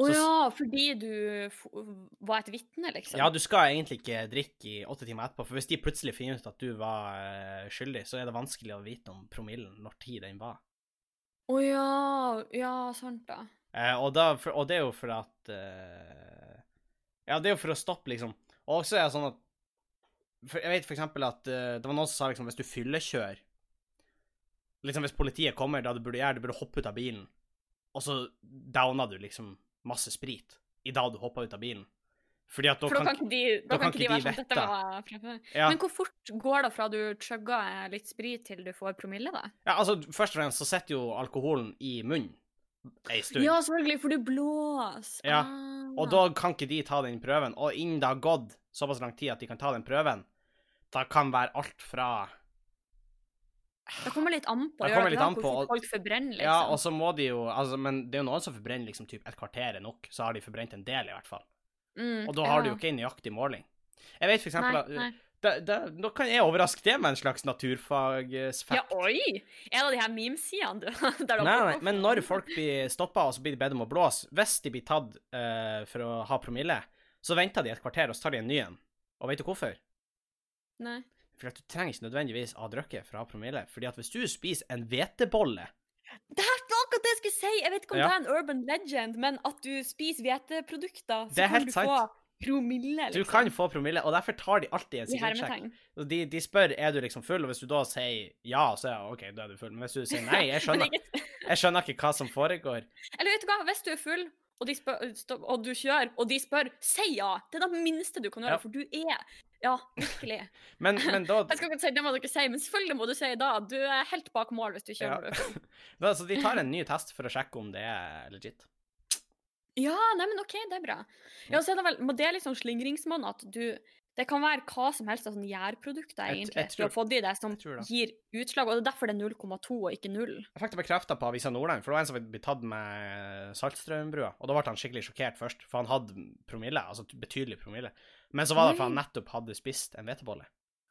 Å Så- ja, fordi du var et vitne, liksom? Ja, du skal egentlig ikke drikke i åtte timer etterpå, for hvis de plutselig finner ut at du var eh, skyldig, så er det vanskelig å vite om promillen, når tid den var. Å ja. Ja, sant da. Eh, og, da, for, og det er jo for at eh, Ja, det er jo for å stoppe, liksom. Og også er det sånn at for Jeg vet for eksempel at eh, det var noen som sa liksom hvis du fyllekjører Liksom hvis politiet kommer, da du burde gjøre, du burde hoppe ut av bilen, og så downa du liksom masse sprit i dag du hoppa ut av bilen. Fordi at da For da kan kan de, da kan ikke de være sånn Dette var ja, Men hvor fort går det fra du chugger litt sprit til du får promille, da? ja, altså først og fremst så sitter jo alkoholen i munnen ei stund. Ja, selvfølgelig, for du blåser. Ja, Ah. Og da kan ikke de ta den prøven. Og innen det har gått såpass lang tid at de kan ta den prøven, da kan være alt fra Det kommer litt an på, Det kommer litt an på, hvor folk forbrenner, liksom. Ja, og så må de jo altså, Men det er jo noen som forbrenner liksom typ et kvarter er nok, så har de forbrent en del, i hvert fall. Mm, Og da har ja. du jo ikke en nøyaktig måling. Jeg vet for eksempel Nei, nei. Da, da, Nå kan jeg overraske det med en slags naturfagsfakt. Ja, oi! En av de her memesidene, du. Der Nei, nei, men når folk blir stoppa, og så blir de bedt om å blåse Hvis de blir tatt uh, for å ha promille, så venter de et kvarter, og så tar de en ny en. Og vet du hvorfor? Nei. For at du trenger ikke nødvendigvis ha drukket for å ha promille. Fordi at hvis du spiser en hvetebolle Det her akkurat det jeg skulle si! Jeg vet ikke om Ja. det er en urban legend, men at du spiser hveteprodukter, så kan du sant. få promille, liksom. Du kan få promille, og derfor tar de alltid en sikkerhetssjekk. De, de spør er du liksom full, og hvis du da sier ja, så er OK, da er du full. Men hvis du sier nei, jeg skjønner, jeg skjønner ikke hva som foregår. Eller vet du hva, hvis du er full, og, de spør, og du kjører, og de spør, si ja! Det er det minste du kan gjøre, Ja. for du er Ja, virkelig. Men, men da, Jeg skal ikke si det må dere si, men selvfølgelig må du si da. Du er helt bak mål hvis du ikke kjører ja. du da Så de tar en ny test for å sjekke om det er legit. Ja, nei, men OK, det er bra. Ja, så er det vel, må det liksom slingringsmonn at du Det kan være hva som helst av sånne gjærprodukter, Jeg- egentlig, jeg du har tror- fått i deg som det. gir utslag, og det er derfor det er 0,2 og ikke 0. Jeg fikk det bekrefta på Avisa Nordland, for det var en som ble tatt med saltstrømbrua, Og da ble han skikkelig sjokkert først, for han hadde promille, altså betydelig promille. Men så var det for han nettopp hadde spist en hvetebolle.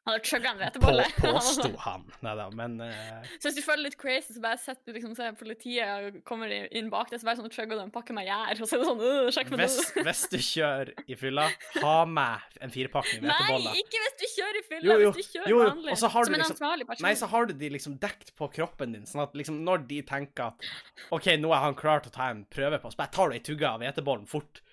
Han hadde chugga en På, hvetebolle. påsto han. Nei da, men uh... Så hvis du føler litt crazy, så bare sett du liksom ser politiet kommer inn bak deg, så bare sånn chugger du en pakke med gjær, og så er det sånn uh, Sjekk med hvis, det. hvis du kjører i fylla, ha med en firepakning Nei, hveteboller. ikke hvis du kjører i fylla, Jo, jo, hvis du kjører jo, jo, vanlig. og så har du som en liksom- ansvarlig person. Nei, så har du de liksom dekt på kroppen din, sånn at liksom når de tenker at OK, nå er han klar til å ta en prøve på oss, bare tar du ei tugge av hvetebollen fort.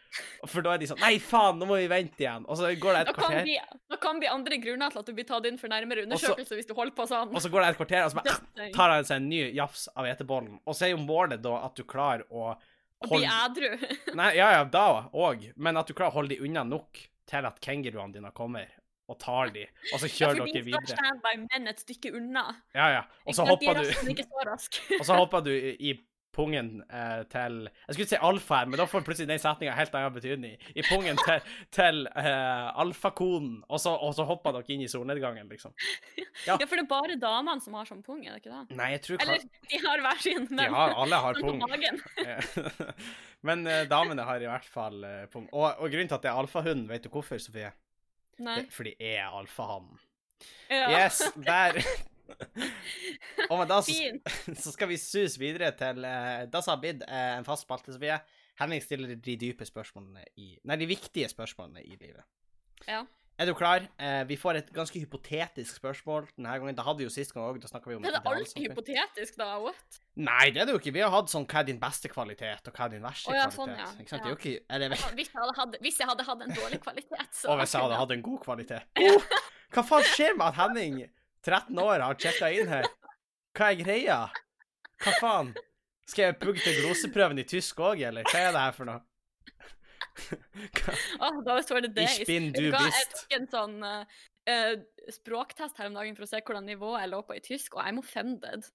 For da er de sånn Nei, faen, nå må vi vente igjen. Og så går det Da et kan, kvarter, bli, da kan bli andre grunner til at du blir tatt inn for nærmere undersøkelse så- undersøkelse hvis du holder på sånn. og så går det et kvarter, og så bare tar han seg en ny jafs av hvetebollen. Og så er jo målet da at du klarer å Å bli ædru. Nei, ja, ja, da òg, men at du klarer å holde de unna nok til at kenguruene dine kommer og tar de, og så Ja, kjører for de dere står videre. standby, men et stykke unna. Ja, ja. Og så? De er hopper du. Og så hopper du i pungen eh, til Jeg skulle ikke si alfa her, men da får plutselig den setninga helt annen betydning. I pungen til, til eh, alfakonen, og, og så hopper dere inn i solnedgangen, liksom. Ja. Ja, for det er bare damene som har sånn pung, er det ikke det? Nei, jeg tror Eller, kan... de har hver sin, De men har, alle har pung. men eh, damene har i hvert fall eh, pung. Og, og grunnen til at det er alfahunden, vet du hvorfor, Sofie? Nei. Det, fordi jeg er alfahannen. Ja. Yes, der Og da så, så skal vi sus videre til Da Det som har blitt eh, en fast spalte, Sofie. Henning stiller de dype spørsmålene i Nei, de viktige spørsmålene i livet. Ja. Er du klar? Eh, vi får et ganske hypotetisk spørsmål denne gangen. Det hadde vi jo sist gang òg. Da om Det er alltid hypotetisk, da. What? Nei, det er det jo ikke. Vi har hatt sånn hva er din beste kvalitet, og hva er din verste oh, ja, kvalitet. sånn, ja. Ikke sant? Ja. Det er jo ikke Eller Ja, Hvis jeg hadde hvis jeg hadde hatt en dårlig kvalitet, så Og hvis jeg hadde hatt en god kvalitet. Oh, hva faen skjer med at Henning, 13 år, har sjekka inn her? Hva er greia? Hva faen? Skal jeg pugge til gloseprøven i tysk òg, eller? Hva er det her for noe? Åh, da står det det. Ich bin du hva, Jeg tok en sånn eh, språktest her om dagen for å se hvordan nivået jeg lå på i tysk, og I'm offended.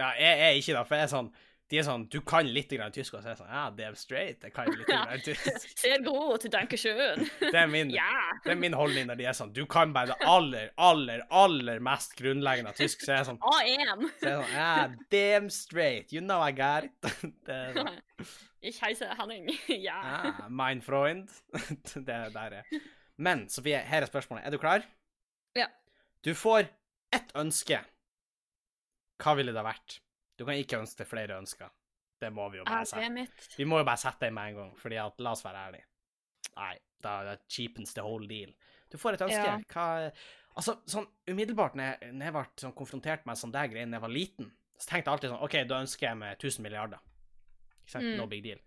Ja, jeg er ikke det, for jeg er sånn De er sånn Du kan litt grann tysk, og så er jeg sånn Ja, damn straight, jeg kan litt grann tysk. Ser god til danke schön. Det er min, det er min holdning når de er sånn Du kan bare det aller, aller, aller mest grunnleggende tysk, så er jeg sånn A1. så er jeg sånn, ja, damn straight, you know I got it. Det er sånn, Ich heiße Henning. Ja. ah, mein Freund. Det er der er. Men Sofie, her er spørsmålet. Er du klar? Ja. Du får ett ønske. Hva ville det vært? Du kan ikke ønske flere ønsker. Det må vi jo bare Ah, er. Vi må jo bare sette det med en gang, fordi at, la oss være ærlige. Nei, da cheapens the whole deal. Du får et ønske. Ja. Hva Altså, sånn umiddelbart når jeg, når jeg ble sånn konfrontert med sånn der greier da jeg var liten, så tenkte jeg alltid sånn OK, da ønsker jeg meg 1000 milliarder. Ikke sant? Mm. No big deal.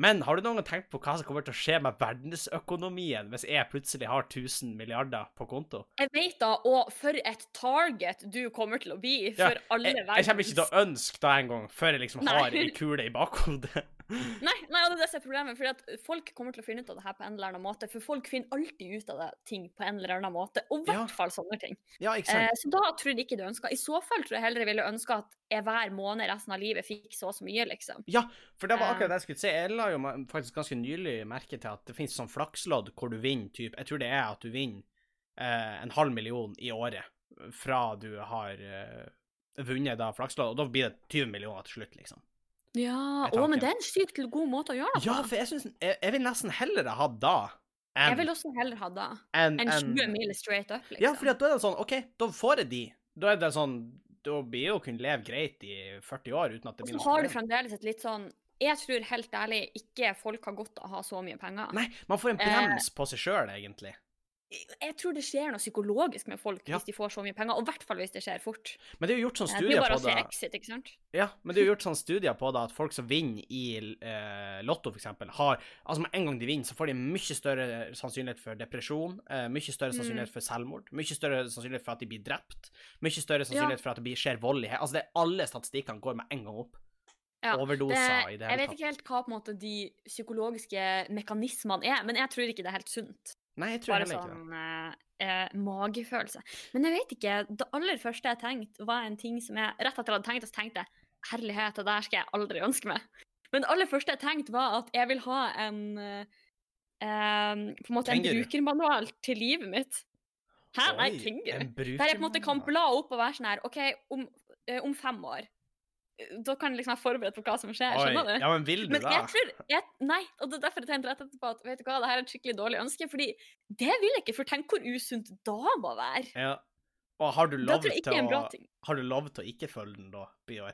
Men har du noen gang tenkt på hva som kommer til å skje med verdensøkonomien hvis jeg plutselig har 1000 milliarder på konto? Jeg vet da, og for et target du kommer til å bli Ja, alle Jeg, jeg kommer ikke til å ønske da engang, før jeg liksom har ei kule i bakhodet. Nei, nei, og det er det som er problemet, fordi at folk kommer til å finne ut av det her på en eller annen måte, for folk finner alltid ut av det, ting på en eller annen måte, og i Ja. fall sånne ting. Ja? Eh, så da tror jeg ikke du ønsker. I så fall tror jeg heller jeg ville ønske at jeg hver måned resten av livet fikk så og så mye, liksom. Ja, for det var Eh. akkurat det jeg skulle si. Jeg la jo faktisk ganske nylig merke til at det finnes sånn flakslodd hvor du vinner type Jeg tror det er at du vinner eh, en halv million i året fra du har eh, vunnet da flakslodd, og da blir det 20 millioner til slutt, liksom. Ja, å, men det er en sykt god måte å gjøre det på. Ja, for jeg synes, jeg, jeg vil nesten heller ha da jeg vil også heller ha da enn- en, enn- 20 mil straight up, liksom. Ja, fordi da er det sånn OK, da får jeg de. Da er det sånn Da blir jeg jo kunne leve greit i 40 år uten at det blir så har du fremdeles et litt sånn Jeg tror helt ærlig ikke folk har godt av å ha så mye penger. Nei, man får en Eh. brems på seg sjøl, egentlig. Jeg tror det skjer noe psykologisk med folk Ja. hvis de får så mye penger, og i hvert fall hvis det skjer fort. Men det er jo gjort sånn Det studier på det. Exit, ikke sant? Ja, men det er jo gjort sånn studier på det at folk som vinner i eh, Lotto, eksempel, har Altså med en gang de vinner, så får de mye større sannsynlighet for depresjon, eh, mye større sannsynlighet Mm. for selvmord, mye større sannsynlighet for at de blir drept, mye større sannsynlighet for at det blir, skjer vold i Altså, det er alle statistikkene går med en gang opp. Ja, Overdoser i det hele tatt. jeg vet ikke helt hva på en måte de psykologiske mekanismene er, men jeg tror ikke det er helt sunt. Nei, jeg tror Bare heller ikke det. sånn eh, eh, magefølelse. Men jeg vet ikke. Det aller første jeg tenkte, var en ting som jeg rett etter jeg hadde tenkt, så tenkte jeg herlighet, det der skal jeg aldri ønske meg. Men det aller første jeg tenkte, var at jeg vil ha en eh, på en måte en brukermanual til livet mitt. Hæ? Nei, kenguru. Der jeg på en måte kan bla opp og være sånn her OK, om, eh, om fem år Da kan jeg liksom være forberedt på hva som skjer. Oi, Skjønner du? ja, men vil du Men da? jeg tror jeg, Nei, og det er derfor jeg tenkte rett etterpå at vet du hva, det her er et skikkelig dårlig ønske. Fordi det vil jeg ikke, for tenk hvor usunt da må være. Ja. Og har du lov til å. Har du lov til å ikke følge den, da?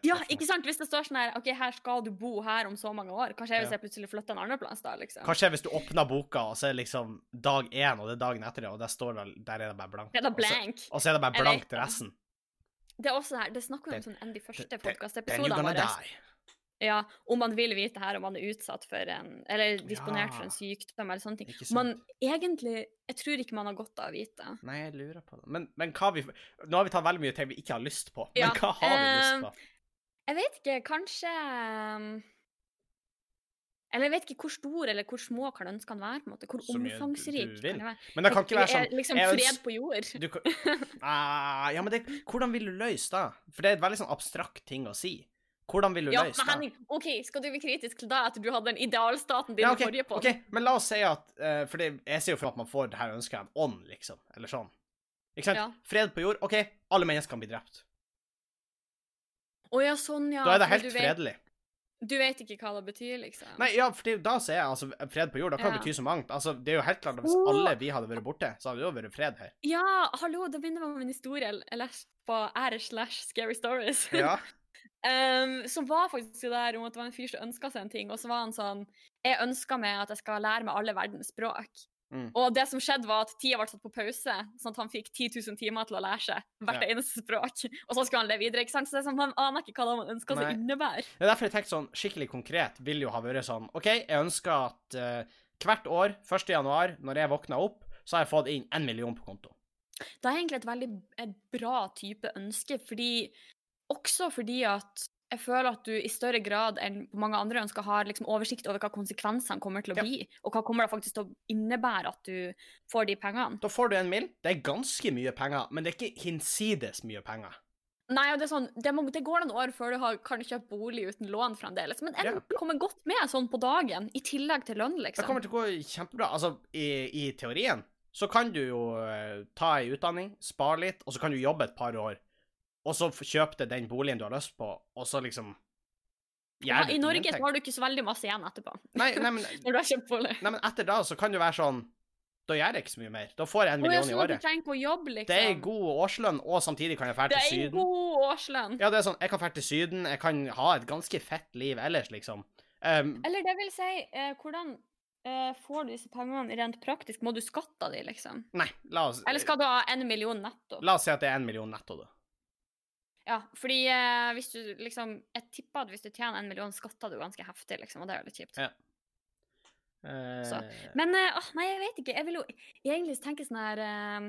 Ja, ikke sant? Hvis det står sånn her OK, her skal du bo her om så mange år. Kanskje jeg hvis Ja. jeg plutselig flytter en annen plass da, liksom. Hva skjer hvis du åpner boka, og så er det liksom dag én, og det er dagen etter det, og der står det, der er det bare blankt? Det er da Og så- blank. Og så er det bare blankt det. resten. Det er også her, det snakker vi om sånn enn de første podkastepisodene våre. Ja, om man vil vite her om man er utsatt for en Eller disponert for en sykdom eller sånne ting. Men? Man egentlig Jeg tror ikke man har godt av å vite. Nei, jeg lurer på det. Men, men hva vi Nå har vi tatt veldig mye ting vi ikke har lyst på. Ja, Men hva har vi lyst ehm, på? Jeg vet ikke, kanskje um, Eller jeg vet ikke hvor stor eller hvor små kan ønskene være. på en måte. Hvor du- omfangsrik du kan det være. Men det kan ikke være sånn liksom fred ønsker- på jord. du, ah, Ja, men det, hvordan vil du løse det? For det er et veldig sånn abstrakt ting å si. Hvordan vil du Ja, løse men? Henning, OK, skal du bli kritisk til deg etter du hadde den idealstaten din Ja, i forrige podd? ok, Men la oss si at uh, For det, jeg sier jo for at man får det her ønsket en ånd, liksom. Eller sånn. Ikke sant? Ja. Fred på jord. OK, alle mennesker kan bli drept. Å ja, sånn, ja. da er det helt fredelig. vet. Du vet ikke hva det betyr, liksom. Nei, ja, for da ser jeg altså fred på jord. Da kan Ja. bety så mangt. Altså, det er jo helt klart at Hvis alle vi hadde vært borte, så hadde det jo vært fred her. Ja, hallo, da begynner man med en historie jeg leste på r slash scary stories. Ja. Um, som var faktisk det der om at det var en fyr som ønska seg en ting, og så var han sånn Jeg ønska meg at jeg skal lære meg alle verdens språk. Mm. Og det som skjedde, var at tida ble satt på pause, sånn at han fikk 10 000 timer til å lære seg hvert Ja. eneste språk. Og så skulle han leve videre. ikke sant? Så det er sånn, Man aner ikke hva det er ønsker seg innebærer. Det er derfor jeg tenkte sånn skikkelig konkret vil jo ha vært sånn OK, jeg ønsker at uh, hvert år, 1. januar, når jeg våkner opp, så har jeg fått inn en million på konto. Det er egentlig et veldig et bra type ønske, fordi også fordi at jeg føler at du i større grad enn på mange andre ønsker har liksom oversikt over hva konsekvensene kommer til å Ja. bli, og hva kommer det faktisk til å innebære at du får de pengene. Da får du en mill. Det er ganske mye penger, men det er ikke hinsides mye penger. Nei, og det er sånn, det, må, det går noen år før du har, kan kjøpe bolig uten lån fremdeles, men en Ja. kommer godt med sånn på dagen, i tillegg til lønn, liksom. Det liksom. kommer til å gå kjempebra. Altså, i, i teorien så kan du jo eh, ta ei utdanning, spare litt, og så kan du jobbe et par år, og så kjøp deg den boligen du har lyst på, og så liksom Ja, I Norge ingenting. så har du ikke så veldig masse igjen etterpå, Nei, nei, men, når du har kjøpt bolig. nei, men etter da så kan det være sånn Da gjør jeg ikke så mye mer. Da får jeg en million i året. du trenger ikke å jobbe, liksom. Det er en god årslønn, og samtidig kan jeg dra Det til er en Syden. god årslønn. Ja, det er sånn, jeg kan dra til Syden, jeg kan ha et ganske fett liv ellers, liksom. Um, Eller det vil si, eh, hvordan eh, får du disse pengene rent praktisk? Må du skatte av de, liksom? nei, la oss, Eller skal du ha en million netto? la oss si at det er en million netto, da. Ja, fordi eh, hvis du liksom Jeg tipper at hvis du tjener en million, skatter du ganske heftig, liksom, og det er jo litt kjipt. Ja. Eh, Men eh, åh, nei, jeg vet ikke. Jeg vil jo egentlig tenke sånn her eh,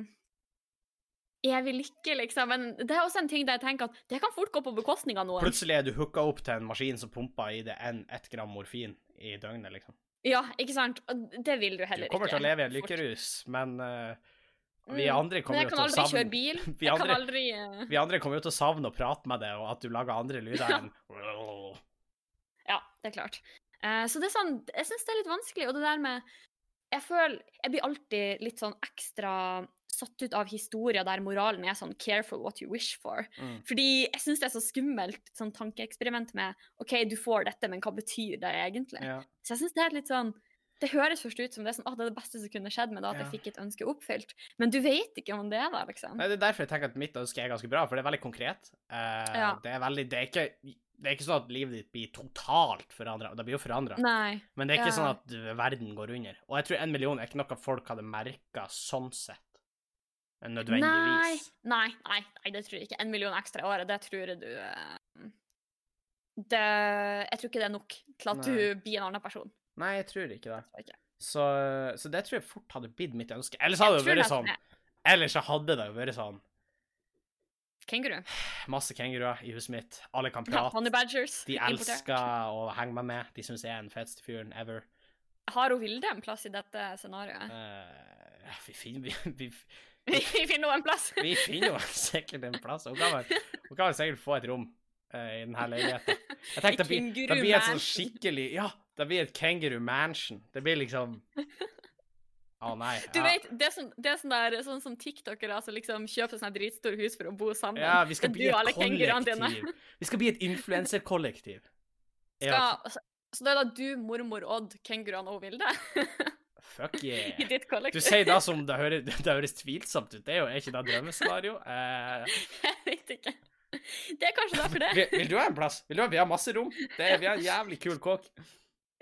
Evig lykke, liksom. Men det er også en ting der jeg tenker at det kan fort gå på bekostning av noen. Plutselig er du hooka opp til en maskin som pumper i det en, ett gram morfin i døgnet, liksom. Ja, ikke sant? Og det vil du heller ikke. Du kommer ikke. til å leve i en lykkerus, men eh, vi Mm, andre kommer jo til å aldri savne kjøre bil. vi Jeg kan andre, aldri uh... vi andre kommer jo til å savne å prate med deg, og at du lager andre lyder enn Ja, det er klart. Uh, så det er sånn Jeg syns det er litt vanskelig, og det der med Jeg føler Jeg blir alltid litt sånn ekstra satt ut av historier der moralen er sånn 'care for what you wish for'. Mm. Fordi jeg syns det er så skummelt, sånn tankeeksperiment med 'OK, du får dette, men hva betyr det egentlig?' Ja. Så jeg syns det er litt sånn Det høres først ut som det sånn, ah, det er det beste som kunne skjedd med det, at Ja. jeg fikk et ønske oppfylt. Men du vet ikke om det er det, liksom. Nei, Det er derfor jeg tenker at mitt ønske er ganske bra, for det er veldig konkret. Uh, Ja. Det er veldig Det er ikke Det er ikke sånn at livet ditt blir totalt forandra. Det blir jo forandra, men det er ikke Ja. sånn at verden går under. Og jeg tror en million er ikke noe folk hadde merka sånn sett. Nødvendigvis. Nei, nei, nei, det tror jeg ikke. En million ekstra i året, det tror jeg du eh, det, Jeg tror ikke det er nok til at Nei. du blir en annen person. Nei, jeg tror ikke det. Okay. Så, så det tror jeg fort hadde blitt mitt ønske. Ellers hadde det jo vært sånn. Ellers hadde det jo vært sånn Kenguru. masse kenguruer i huset mitt. Alle kan prate. honey badgers. De importert. elsker å henge meg med. De syns jeg er den feteste fyren ever. Har hun Vilde en plass i dette scenarioet? Uh, vi finner vi, vi, Vi finner henne en plass. vi finner jo sikkert en plass. Hun kan vel, hun kan vel sikkert få et rom uh, i denne leiligheten. Jeg tenkte det blir, det blir et sånn skikkelig Ja, det blir et kangaroo mansion. Det blir liksom Å nei. Du ja. vet, det er sånn, det er sånn, der, sånn som tiktokere som liksom kjøper sånne dritstore hus for å bo sammen. Ja, vi skal bli et kollektiv. Vi skal bli et influenserkollektiv. Ja, så, så det er da du, mormor Odd, kenguruene og Vilde fuck yeah. i ditt kollektiv. Du sier da som det høres, det høres tvilsomt ut. Det er jo er ikke det drømmescenario. Eh, Jeg vet ikke. Det er kanskje derfor det. vil, vil du ha en plass? Vil du ha, Vi har masse rom. Det er, vi har en jævlig kul kåk.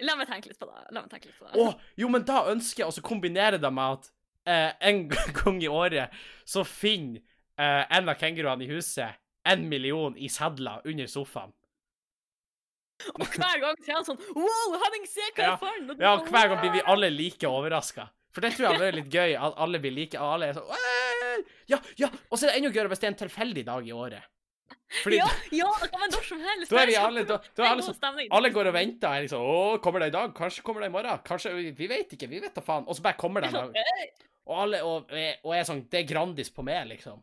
La meg tenke litt på det. La meg tenke litt på Å, det. jo, men da ønsker jeg å kombinere det med at eh, en gang i året så finner eh, en av kenguruene i huset en million i sedler under sofaen. Og hver gang så er han sånn Wow, Henning, se hva jeg fant! Ja, og hver gang blir vi alle like overraska. For det tror jeg vært litt gøy, at alle blir like, og alle er sånn! Ja, ja! Og så er det enda gøyere hvis det er en tilfeldig dag i året. Fordi Ja, ja, det kan være når som helst. da er vi alle, da, da er alle, sånn, alle går og venter. Er liksom, å, kommer det i dag? Kanskje kommer det i morgen? Kanskje, Vi vet ikke. Vi vet da faen. Og så bare kommer det en dag. Og alle og, og er sånn Det er Grandis på meg, liksom.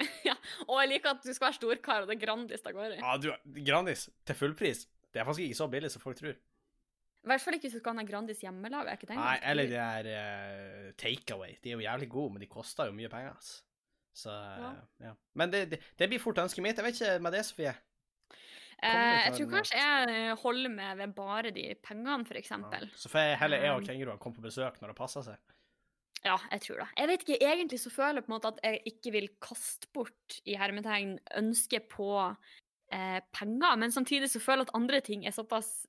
Og jeg liker at du skal være storkar, og det er Grandis det går i. Ja, du, Grandis til fullpris. Det er faktisk ikke så billig som folk tror. I hvert fall ikke hvis du skal ha Grandis hjemmelaga. Jeg tenkt Nei, eller de er uh, takeaway. De er jo jævlig gode, men de koster jo mye penger. Altså. Så Ja. ja. Men det, det, det blir fort ønsket mitt. Jeg vet ikke med det, Sofie. Eh, jeg tror kanskje jeg holder med ved bare de pengene, for eksempel. Så får heller jeg og Um, kenguruene komme på besøk når det passer seg. Ja, jeg tror det. Jeg vet ikke, Egentlig så føler jeg på en måte at jeg ikke vil kaste bort i hermetegn ønsket på eh, penger, men samtidig så føler jeg at andre ting er såpass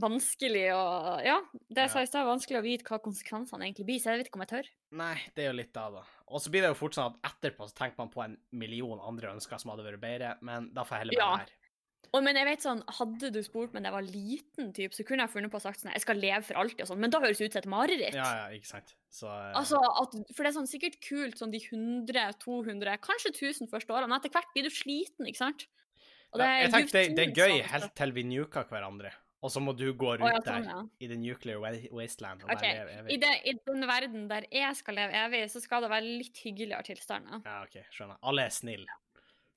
vanskelig å Ja, det jeg sa i stad, vanskelig å vite hva konsekvensene egentlig blir, så jeg vet ikke om jeg tør. Nei, det er jo litt da, da. Og så blir det jo fort sånn at etterpå så tenker man på en million andre ønsker som hadde vært bedre, men da får jeg heller Ja. her. være. Og, men jeg vet sånn, Hadde du spurt meg da jeg var liten, typ, så kunne jeg funnet på å sagt sånn Jeg skal leve for alltid og sånn, men da høres det ut som et mareritt. Ja, ja, ikke sant. Så uh... Altså, at, For det er sånn sikkert kult sånn de 100, 200, kanskje 1000 første årene, men etter hvert blir du sliten, ikke sant? Ja, jeg tenker det, det er gøy helt til vi nuker hverandre, og så må du gå rundt rundt ja, sånn, der i the nuclear wasteland og okay. leve I, evig. det, I den verden der jeg skal leve evig, så skal det være litt hyggeligere tilstander. Ja, OK, skjønner. Alle er snille.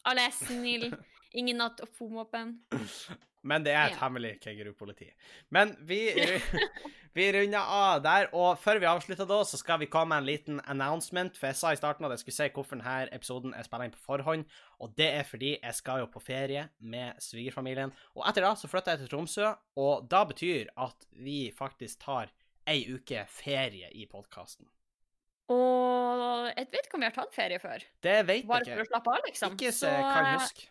Alle er snille, ingen har atomvåpen. Men det er et Ja. hemmelig kengurupoliti. Men vi, vi runder av der, og før vi avslutter da, så skal vi komme med en liten announcement. For jeg sa i starten at jeg skulle si hvorfor denne episoden er spilla inn på forhånd, og det er fordi jeg skal jo på ferie med svigerfamilien. Og etter da så flytter jeg til Tromsø, og da betyr at vi faktisk tar ei uke ferie i podkasten. Og jeg vet ikke om vi har tatt ferie før. Det vet Bare jeg for å ikke. slappe av, liksom. Ikke så Så, jeg kan eh, huske.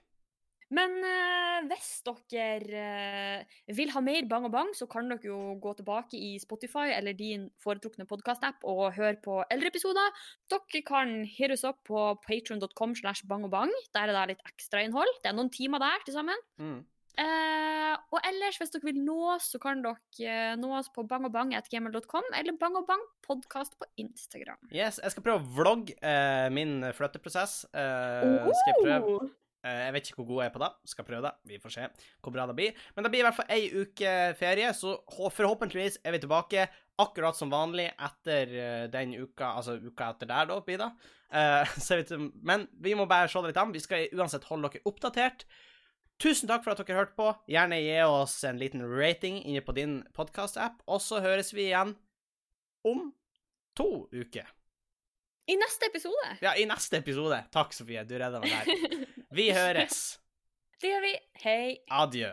Men eh, hvis dere eh, vil ha mer Bang og Bang, så kan dere jo gå tilbake i Spotify eller din foretrukne podkast-app og høre på eldre episoder. Dere kan høre oss opp på patron.com slash bang og bang. Der er det litt ekstrainnhold. Det er noen timer der til sammen. Mm. Eh, og ellers, hvis dere vil nå oss, så kan dere eh, nå oss på bangobang.gmail.com eller Bang Bang podkast på Instagram. Yes, jeg skal prøve å vlogge eh, min flytteprosess. Eh, skal jeg prøve Oh! Jeg vet ikke hvor god jeg er på det. Skal prøve det. Vi får se hvor bra det blir. Men det blir i hvert fall ei uke ferie, så forhåpentligvis er vi tilbake akkurat som vanlig etter eh, den uka, altså uka etter der, da, blir. Eh, men vi må bare se det litt an. Vi skal uansett holde dere oppdatert. Tusen takk for at dere hørte på. Gjerne gi oss en liten rating inne på din podkast-app, og så høres vi igjen om to uker. I neste episode. Ja, i neste episode. Takk, Sofie. Du redda meg der. Vi høres. Det gjør vi. Hei. Adjø.